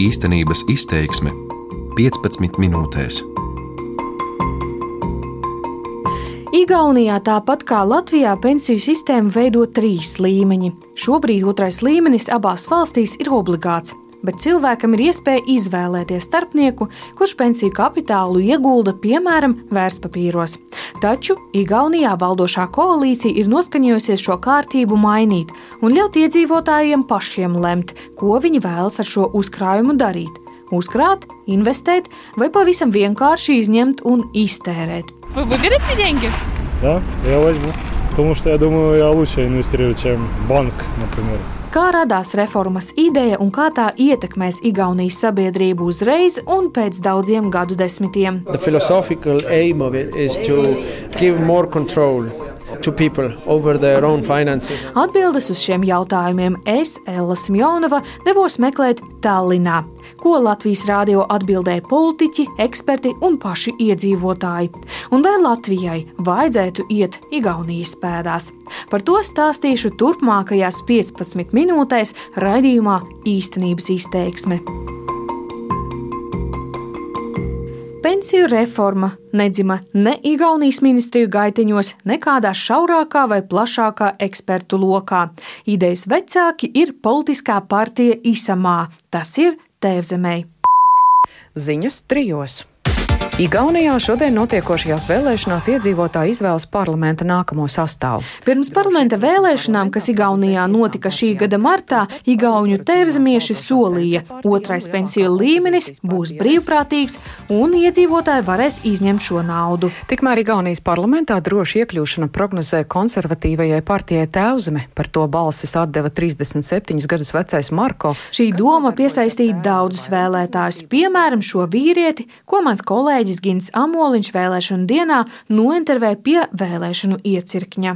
Īstenības izteiksme 15 minūtēs. Igaunijā tāpat kā Latvijā pensiju sistēmu veido trīs līmeņi. Šobrīd otrais līmenis abās valstīs ir obligāts, bet cilvēkam ir iespēja izvēlēties starpnieku, kurš pensiju kapitālu iegulda piemēram vērtspapīros. Taču Igaunijā valdošā koalīcija ir noskaņojusies šo kārtību mainīt un ļaut iedzīvotājiem pašiem lemt, ko viņi vēlas ar šo uzkrājumu darīt uzkrāt, investēt vai pavisam vienkārši izņemt un iztērēt. Вы выберете деньги? Да, я возьму. Потому что я думаю, я лучше инвестирую, чем банк, например. Kā radās reformas ideja un kā tā ietekmēs Igaunijas sabiedrību uzreiz un pēc daudziem gadu desmitiem? The philosophical aim of it is to give more control Atbildes uz šiem jautājumiem es, Ella Smjonova, devos meklēt Tallinā, ko Latvijas rādio atbildēja politiķi, eksperti un paši iedzīvotāji. Un vai Latvijai vajadzētu iet Igaunijas pēdās? Par to stāstīšu turpmākajās 15 minūtēs raidījumā Īstenības izteiksme. Pensiju reforma nedzima ne Igaunijas ministriju gaiteņos, ne kādā šaurākā vai plašākā ekspertu lokā. Idejas vecāki ir politiskā partija Isamā, tas ir Tēvzemē. Ziņas trijos. Igaunijā šodien notiekošajās vēlēšanās iedzīvotāji izvēlas parlamenta nākamo sastāvu. Pirms parlamenta vēlēšanām, kas Igaunijā notika šī gada martā, Igauniju tēvzemieši solīja, otrais pensiju līmenis būs brīvprātīgs un iedzīvotāji varēs izņemt šo naudu. Tikmēr Igaunijas parlamentā droši iekļūšana prognozē konservatīvajai partijai Tēvzeme, par to balsis atdeva 37 gadus vecais Marko. Šī doma piesaistīja daudzus vēlētājus, piemēram, šo vīrieti, ko mans kolēģis kolēģis Gins Amoliņš vēlēšanu dienā nointervēja pie vēlēšanu iecirkņa.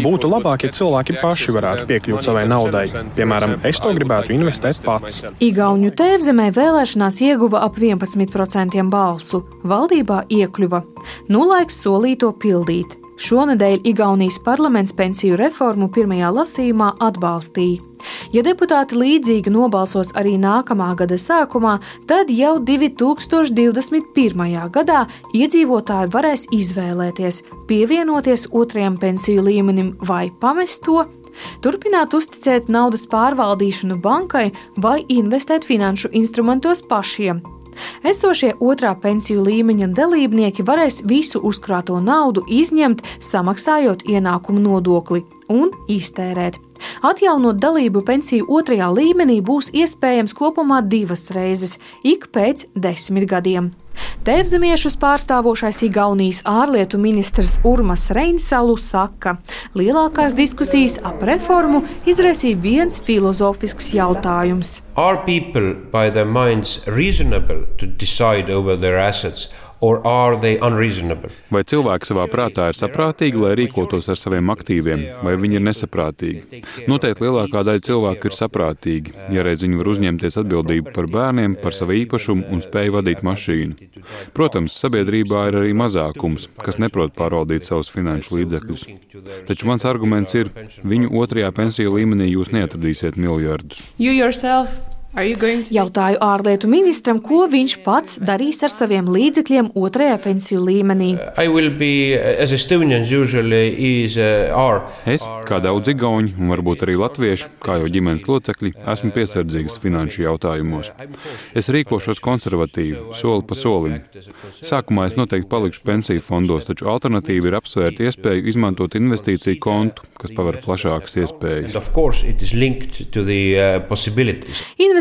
Būtu labāk, ja cilvēki paši varētu piekļūt savai naudai. Piemēram, es to gribētu investēt pats. Igauņu tēvzemē vēlēšanās ieguva ap 11% balsu, valdībā iekļuva. Nu laiks solīto pildīt. Šonadēļ Igaunijas parlaments pensiju reformu pirmajā lasījumā atbalstīja. Ja deputāti līdzīgi nobalsos arī nākamā gada sākumā, tad jau 2021. gadā iedzīvotāji varēs izvēlēties, pievienoties otrajam pensiju līmenim vai pamest to, turpināt uzticēt naudas pārvaldīšanu bankai vai investēt finanšu instrumentos pašiem. Esošie otrā pensiju līmeņa dalībnieki varēs visu uzkrāto naudu izņemt, samaksājot ienākumu nodokli un iztērēt. Atjaunot dalību pensiju otrajā līmenī būs iespējams kopumā divas reizes, ik pēc desmit gadiem. Tēvzemiešus pārstāvošais Igaunijas ārlietu ministrs Urmas Reinsalu saka, lielākās diskusijas ap reformu izraisīja viens filozofisks jautājums. Are people by their minds reasonable to decide over their assets? Vai cilvēki savā prātā ir saprātīgi, lai rīkotos ar saviem aktīviem, vai viņi ir nesaprātīgi? Noteikti lielākā daļa cilvēku ir saprātīgi, ja reiz viņi var uzņemties atbildību par bērniem, par savu īpašumu un spēju vadīt mašīnu. Protams, sabiedrībā ir arī mazākums, kas neprot pārvaldīt savus finanšu līdzekļus. Taču mans arguments ir, viņu otrajā pensiju līmenī jūs neatradīsiet miljardus. Jautāju ārlietu ministram, ko viņš pats darīs ar saviem līdzekļiem otrajā pensiju līmenī. Be, is, uh, es, kā daudz igauņi un varbūt arī latvieši, kā jau ģimenes locekļi, esmu piesardzīgs finanšu jautājumos. Es rīkošos konservatīvi, soli pa solim. Sākumā es noteikti palikšu pensiju fondos, taču alternatīva ir apsvērt iespēju izmantot investīciju kontu, kas paver plašākas iespējas.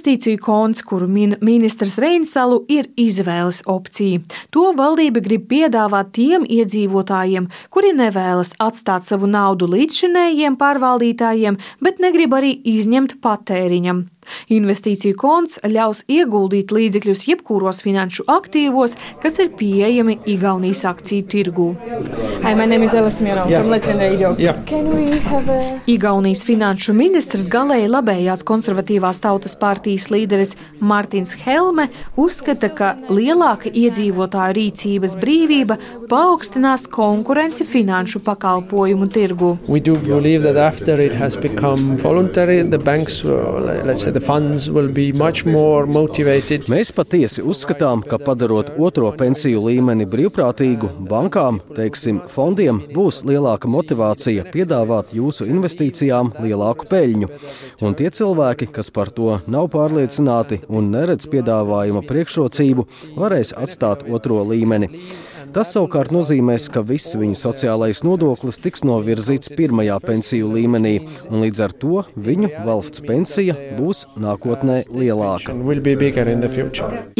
Investīciju konts, kuru min ministrs Reinsalu ir izvēles opcija. To valdība grib piedāvāt tiem iedzīvotājiem, kuri nevēlas atstāt savu naudu līdzšinējiem pārvaldītājiem, bet negrib arī izņemt patēriņam. Investīciju konts ļaus ieguldīt līdzekļus jebkuros finanšu aktīvos, kas ir pieejami Igaunijas akciju tirgū. Igaunijas finanšu ministrs galēji labējās konservatīvās tautas partijas līderis Mārtiņš Helme uzskata, ka lielāka iedzīvotāju rīcības brīvība paaugstinās konkurenci finanšu pakalpojumu tirgu. Voluntary, banks, say, Mēs patiesi uzskatām, ka padarot otro pensiju līmeni brīvprātīgu, bankām, teiksim, fondiem būs lielāka motivācija piedāvāt jūsu investīcijām lielāku peļņu. Un tie cilvēki, kas par to nav pārliecināti un neredz piedāvājuma priekšrocību, varēs atstāt otro līmeni. Tas savukārt nozīmēs, ka viss viņu sociālais nodoklis tiks novirzīts pirmajā pensiju līmenī, un līdz ar to viņu valsts pensija būs nākotnē lielāka.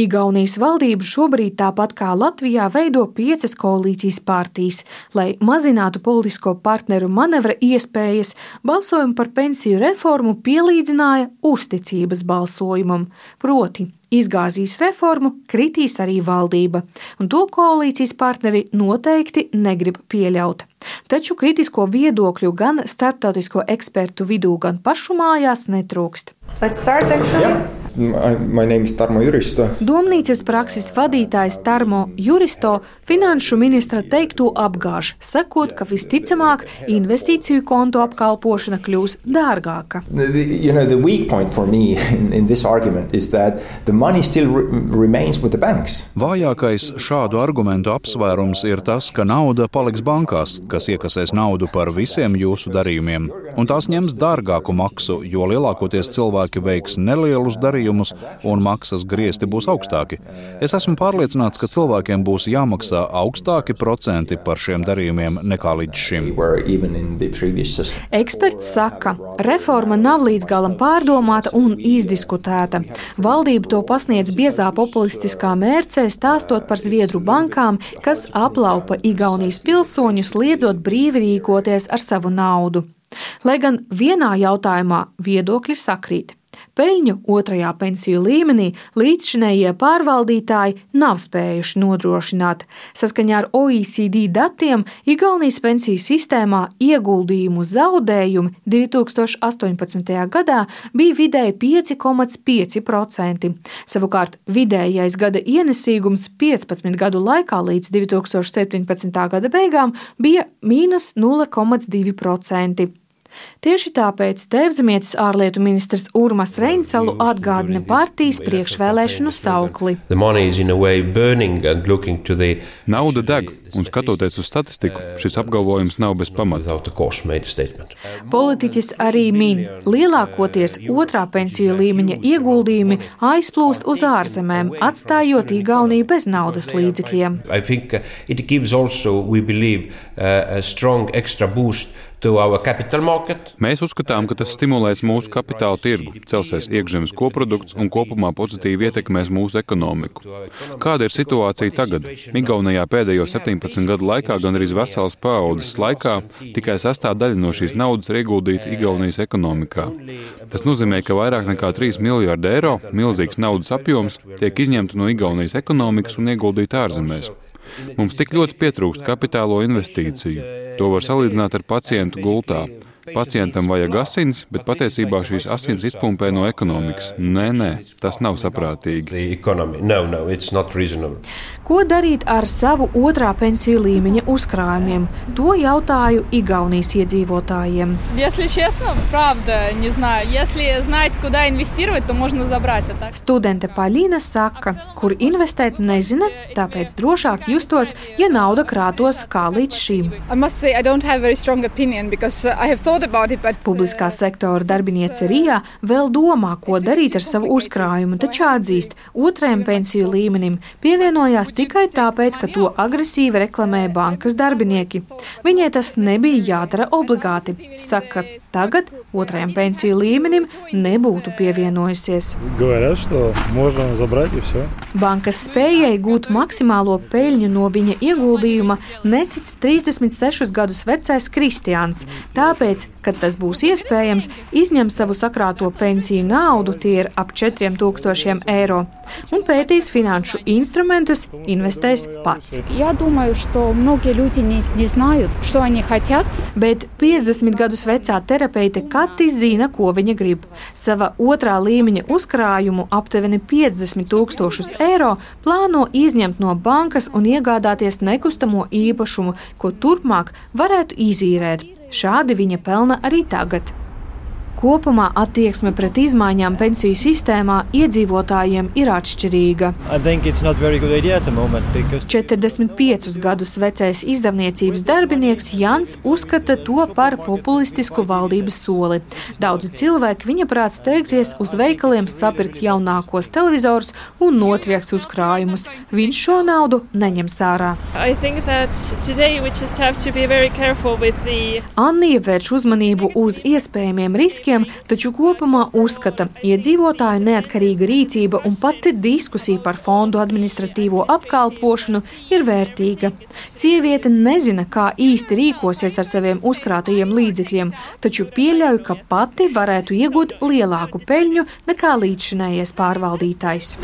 Igaunijas valdība šobrīd tāpat kā Latvijā veido piecas koalīcijas partijas, lai mazinātu politisko partneru manevra iespējas. Balsojumu par pensiju reformu pielīdzināja uzticības balsojumam, proti izgāzīs reformu, kritīs arī valdība, un to koalīcijas partneri noteikti negrib pieļaut. Taču kritisko viedokļu gan starptautisko ekspertu vidū, gan pašu mājās netrūkst. Let's start actually. Yeah. My name is Tarmo Juristo. Domnīcas prakses vadītājs Tarmo Juristo finanšu ministra teikto apgāž, sakot, ka visticamāk investīciju kontu apkalpošana kļūs dārgāka. You know, in, in Vājākais šādu argumentu apsvērums ir tas, ka nauda paliks bankās, kas iekasēs naudu par visiem jūsu darījumiem, un tās ņems dārgāku maksu, jo lielākoties cilvēki veiks nelielus darījumus darījumus, un maksas griezti būs augstāki. Es esmu pārliecināts, ka cilvēkiem būs jāmaksā augstāki procenti par šiem darījumiem nekā līdz šim. Eksperts saka, reforma nav līdz galam pārdomāta un izdiskutēta. Valdība to pasniedz biezā populistiskā mērcē, stāstot par Zviedru bankām, kas aplaupa Igaunijas pilsoņus, liedzot brīvi rīkoties ar savu naudu. Lai gan vienā jautājumā viedokļi sakrīt. Peļņu otrajā pensiju līmenī līdzšinējie pārvaldītāji nav spējuši nodrošināt. Saskaņā ar OECD datiem Igaunijas pensiju sistēmā ieguldījumu zaudējumi 2018. gadā bija vidēji 5,5%. Savukārt vidējais gada ienesīgums 15 gadu laikā līdz 2017. gada beigām bija mīnus 0,2%. Tieši tāpēc Tēvzemietis ārlietu ministrs Urmas Reinsalu atgādina partijas priekšvēlēšanu saukli. Nauda deg, un skatoties uz statistiku, šis apgalvojums nav bez pamata. Politiķis arī min, lielākoties otrā pensiju līmeņa ieguldījumi aizplūst uz ārzemēm, atstājot Igauniju bez naudas līdzekļiem. Mēs uzskatām, ka tas stimulēs mūsu kapitāla tirgu, celsies iekšzemes koprodukts un kopumā pozitīvi ietekmēs mūsu ekonomiku. Kāda ir situācija tagad? Igaunijā pēdējo 17 gadu laikā gan arī veselas paaudzes laikā tikai sastāvdaļa no šīs naudas ir ieguldīta Igaunijas ekonomikā. Tas nozīmē, ka vairāk nekā 3 miljārdi eiro, milzīgs naudas apjoms, tiek izņemta no Igaunijas ekonomikas un ieguldīta ārzemēs. Mums tik ļoti pietrūkst kapitālo investīciju. To var salīdzināt ar pacientu gultā. Pacientam vajag asins, bet patiesībā šīs asins izpumpē no ekonomikas. Nē, nē, tas nav saprātīgi. No, no, Ko darīt ar savu otrā pensiju līmeņa uzkrājumiem? To jautāju Igaunijas iedzīvotājiem. Studente Paļina saka, kur investēt nezina, tāpēc drošāk justos, ja nauda krātos kā līdz šim. Publiskā sektora darbiniece Rijā vēl domā, ko darīt ar savu uzkrājumu, taču atzīst, otrajam pensiju līmenim pievienojās tikai tāpēc, ka to agresīvi reklamēja bankas darbinieki. Viņai tas nebija jādara obligāti. Saka, tagad otrajam pensiju līmenim nebūtu pievienojusies. Bankas spējai gūt maksimālo peļņu no viņa ieguldījuma netic 36 gadus vecais Kristians, tāpēc tāpēc, kad tas būs iespējams, izņem savu sakrāto pensiju naudu, tie ir ap 4000 eiro, un pētīs finanšu instrumentus, investēs pats. Я думаю, что многие люди не, не знают, что они хотят. Bet 50 gadus vecā terapeite Kati zina, ko viņa grib. Sava otrā līmeņa uzkrājumu aptuveni 50 tūkstošus eiro plāno izņemt no bankas un iegādāties nekustamo īpašumu, ko turpmāk varētu izīrēt. Šādi viņa pelna arī tagad. Kopumā attieksme pret izmaiņām pensiju sistēmā iedzīvotājiem ir atšķirīga. Moment, because... 45 gadus vecais izdevniecības darbinieks Jans uzskata to par populistisku valdības soli. Daudzi cilvēki viņa prāt steigsies uz veikaliem sapirkt jaunākos televizorus un notrieks uzkrājumus. Viņš šo naudu neņems ārā. The... Annija vērš uzmanību uz iespējamiem riskiem riskiem, taču kopumā uzskata, iedzīvotāju neatkarīga rīcība un pati diskusija par fondu administratīvo apkalpošanu ir vērtīga. Sieviete nezina, kā īsti rīkosies ar saviem uzkrātajiem līdzekļiem, taču pieļauj, ka pati varētu iegūt lielāku peļņu nekā līdzšinējais pārvaldītājs.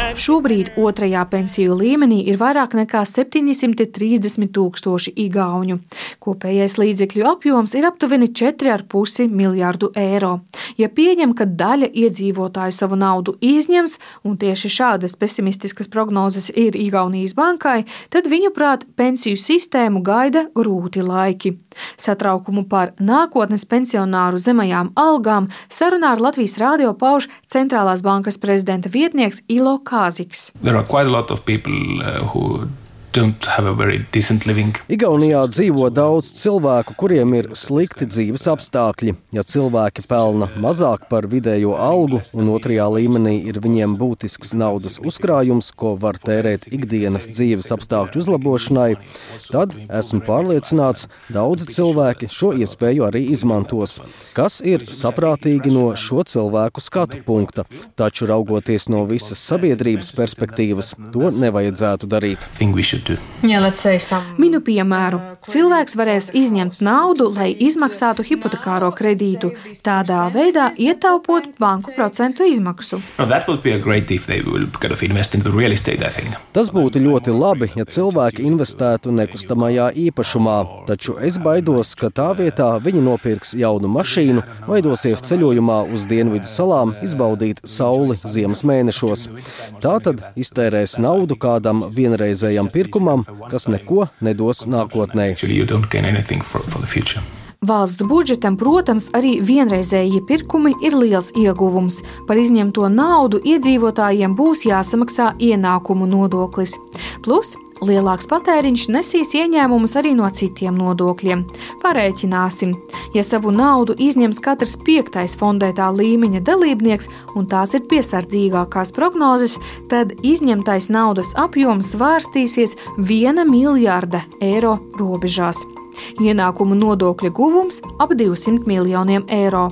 And... Šobrīd otrajā pensiju līmenī ir vairāk nekā 730 tūkstoši igauņu. Kopējais līdzekļu līdzekļu apjoms ir aptuveni 4,5 miljārdu eiro. Ja pieņem, ka daļa iedzīvotāju savu naudu izņems, un tieši šādas pesimistiskas prognozes ir Igaunijas bankai, tad viņuprāt pensiju sistēmu gaida grūti laiki. Satraukumu par nākotnes pensionāru zemajām algām sarunā ar Latvijas rādio pauž centrālās bankas prezidenta vietnieks Ilo Kāziks. Igaunijā dzīvo daudz cilvēku, kuriem ir slikti dzīves apstākļi. Ja cilvēki pelna mazāk par vidējo algu, un otrajā līmenī ir viņiem būtisks naudas uzkrājums, ko var tērēt ikdienas dzīves apstākļu uzlabošanai, tad esmu pārliecināts, daudzi cilvēki šo iespēju arī izmantos. Kas ir saprātīgi no šo cilvēku skatu punkta, taču raugoties no visas sabiedrības perspektīvas, to nevajadzētu darīt. Minu piemēru. Cilvēks varēs izņemt naudu, lai izmaksātu hipotekāro kredītu, tādā veidā ietaupot banku procentu izmaksu. Tas būtu ļoti labi, ja cilvēki investētu nekustamajā īpašumā, taču es baidos, ka tā vietā viņi nopirks jaunu mašīnu vai dosies ceļojumā uz dienvidu salām izbaudīt sauli ziemas mēnešos. Tā tad iztērēs naudu kādam vienreizējam pirkumam, kas neko nedos nākotnē. Valsts budžetam, protams, arī vienreizēji pirkumi ir liels ieguvums. Par izņemto naudu iedzīvotājiem būs jāsamaksā ienākumu nodoklis. Plus Lielāks patēriņš nesīs ieņēmumus arī no citiem nodokļiem. Parēķināsim, ja savu naudu izņems katrs piektais fondētā līmeņa dalībnieks, un tās ir piesardzīgākās prognozes, tad izņemtais naudas apjoms svārstīsies 1 miljārda eiro robežās. Ienākumu nodokļa guvums ap 200 miljoniem eiro.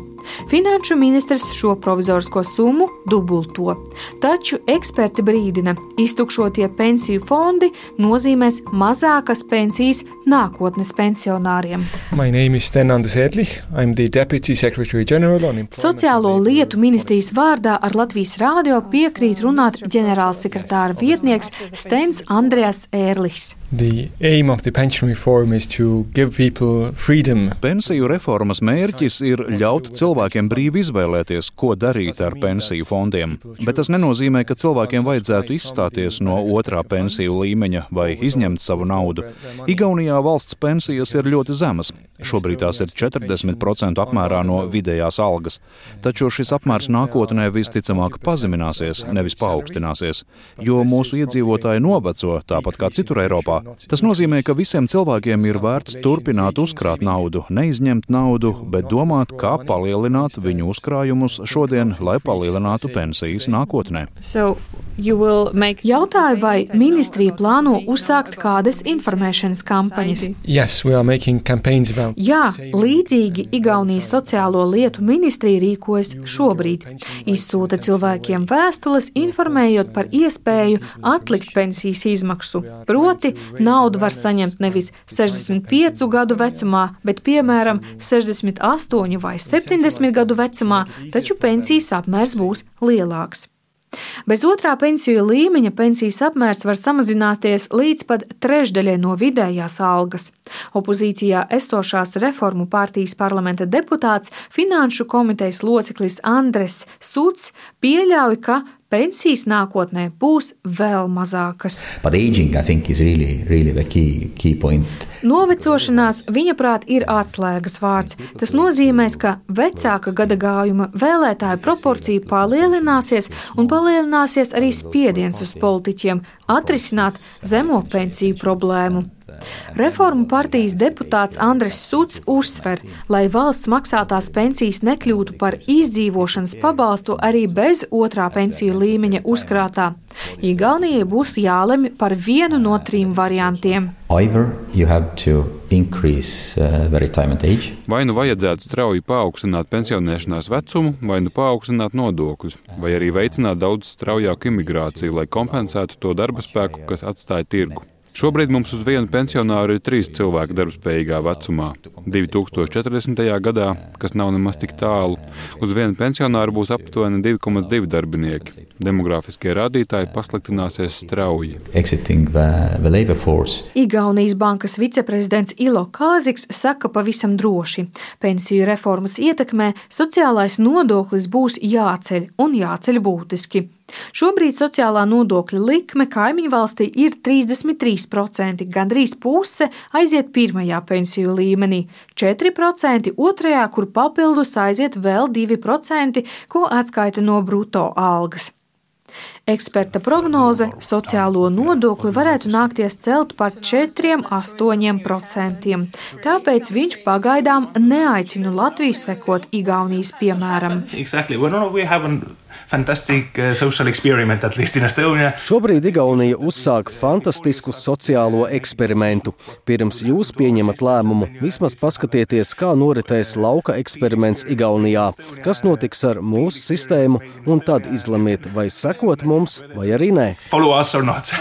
Finanšu ministrs šo provizorisko summu dubulto. Taču eksperti brīdina, iztukšotie pensiju fondi nozīmēs mazākas pensijas nākotnes pensionāriem. Sociālo lietu ministrijas vārdā ar Latvijas rādio piekrīt runāt ģenerālsekretāra vietnieks Stens Andreas Ērlis. Pensiju reformas mērķis ir ļaut cilvēkiem brīvi izvēlēties, ko darīt ar pensiju fondiem, bet tas nenozīmē, ka cilvēkiem vajadzētu izstāties no otrā pensiju līmeņa vai izņemt savu naudu. Igaunijā valsts pensijas ir ļoti zemas. Šobrīd tās ir 40% apmērā no vidējās algas, taču šis apmērs nākotnē visticamāk pazemināsies, nevis paaugstināsies, jo mūsu iedzīvotāji noveco tāpat kā citur Eiropā. Tas nozīmē, ka visiem cilvēkiem ir vērts turpināt uzkrāt naudu, neizņemt naudu, bet domāt, kā palielināt viņu uzkrājumus šodien, lai palielinātu pensijas nākotnē. So Jautāju, vai ministrija plāno uzsākt kādas informēšanas kampaņas. Yes, about... Jā, līdzīgi Igaunijas sociālo lietu ministrija rīkojas šobrīd. Izsūta cilvēkiem vēstules, informējot par iespēju atlikt pensijas izmaksu. Proti, naudu var saņemt nevis 65 gadu vecumā, bet piemēram 68 vai 70 gadu vecumā, taču pensijas apmērs būs lielāks. Bez otrā pensiju līmeņa pensijas apmērs var samazināties līdz pat trešdaļai no vidējās algas. Opozīcijā esošās reformu partijas parlamenta deputāts, finanšu komitejas loceklis Andres Suts pieļauj, ka pensijas nākotnē būs vēl mazākas. Aging, really, really key, key Novecošanās, viņa prāt, ir atslēgas vārds. Tas nozīmē, ka vecāka gadagājuma vēlētāju proporcija palielināsies un palielināsies arī spiediens uz politiķiem atrisināt zemo pensiju problēmu. Reformu partijas deputāts Andres Suts uzsver, lai valsts maksātās pensijas nekļūtu par izdzīvošanas pabalstu arī bez otrā pensiju līmeņa uzkrātā. Igaunijai būs jālemj par vienu no trim variantiem. Increase, uh, vai nu vajadzētu strauji paaugstināt pensionēšanās vecumu, vai nu paaugstināt nodokļus, vai arī veicināt daudz straujāku imigrāciju, lai kompensētu to darba spēku, kas atstāja tirgu. Šobrīd mums uz vienu pensionāru ir trīs cilvēki darbspējīgā vecumā. 2040. gadā, kas nav nemaz tik tālu, uz vienu pensionāru būs aptuveni 2,2 darbinieki. Demogrāfiskie rādītāji pasliktināsies strauji. Igaunijas bankas viceprezidents Ilo Kāziks saka pavisam droši: pensiju reformas ietekmē sociālais nodoklis būs jāceļ un jāceļ būtiski. Šobrīd sociālā nodokļa likme kaimiņu valstī ir 33%, gandrīz puse aiziet pirmajā pensiju līmenī, 4% otrajā, kur papildus aiziet vēl 2%, ko atskaita no bruto algas. Eksperta prognoze sociālo nodokli varētu nākties celt par 4-8%. Tāpēc viņš pagaidām neaicina Latviju sekot Igaunijas piemēram. Exactly. Well, no, no, fantastic uh, social experiment, at least in Estonia. Šobrīd Igaunija uzsāk fantastisku sociālo eksperimentu. Pirms jūs pieņemat lēmumu, vismaz paskatieties, kā noritēs lauka eksperiments Igaunijā, kas notiks ar mūsu sistēmu, un tad izlemiet, vai sekot mums, vai arī nē. Follow us or not.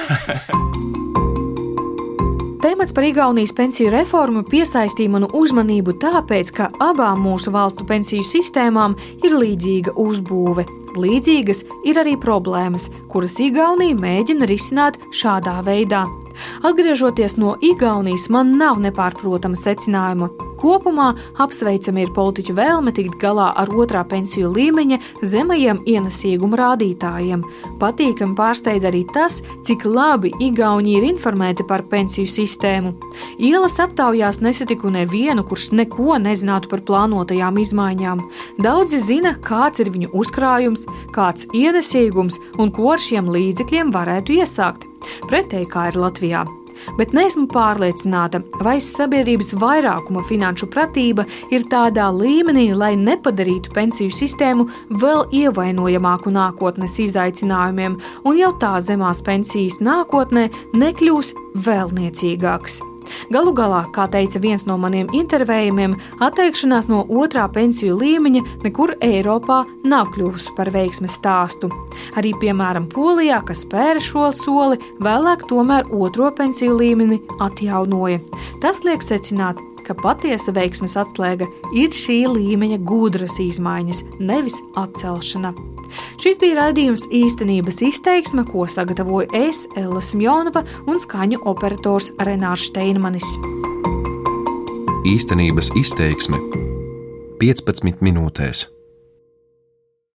Temats par Igaunijas pensiju reformu piesaistīja manu uzmanību tāpēc, ka abām mūsu valstu pensiju sistēmām ir līdzīga uzbūve. Līdzīgas ir arī problēmas, kuras Igaunija mēģina risināt šādā veidā. Atgriežoties no Igaunijas, man nav nepārprotama secinājuma. Kopumā apsveicami ir politiķu vēlme tikt galā ar otrā pensiju līmeņa zemajiem ienesīguma rādītājiem. Patīkami pārsteidz arī tas, cik labi Igauni ir informēti par pensiju sistēmu. Ielas aptaujās nesatiku nevienu, kurš neko nezinātu par plānotajām izmaiņām. Daudzi zina, kāds ir viņu uzkrājums, kāds ienesīgums un ko ar šiem līdzekļiem varētu iesākt. Pretēji kā ir Latvijā bet neesmu pārliecināta, vai sabiedrības vairākuma finanšu pratība ir tādā līmenī, lai nepadarītu pensiju sistēmu vēl ievainojamāku nākotnes izaicinājumiem, un jau tā zemās pensijas nākotnē nekļūs vēl niecīgāks. Galu galā, kā teica viens no maniem intervējumiem, atteikšanās no otrā pensiju līmeņa nekur Eiropā nav kļuvusi par veiksmes stāstu. Arī, piemēram, Polijā, kas spēra šo soli, vēlāk tomēr otro pensiju līmeni atjaunoja. Tas liek secināt, ka patiesa veiksmes atslēga ir šī līmeņa gudras izmaiņas, nevis atcelšana. Šis bija raidījums īstenības izteiksme, ko sagatavoju es, Ella Smjonova un skaņu operators Renārs Steinmanis. Īstenības izteiksme 15 minūtēs.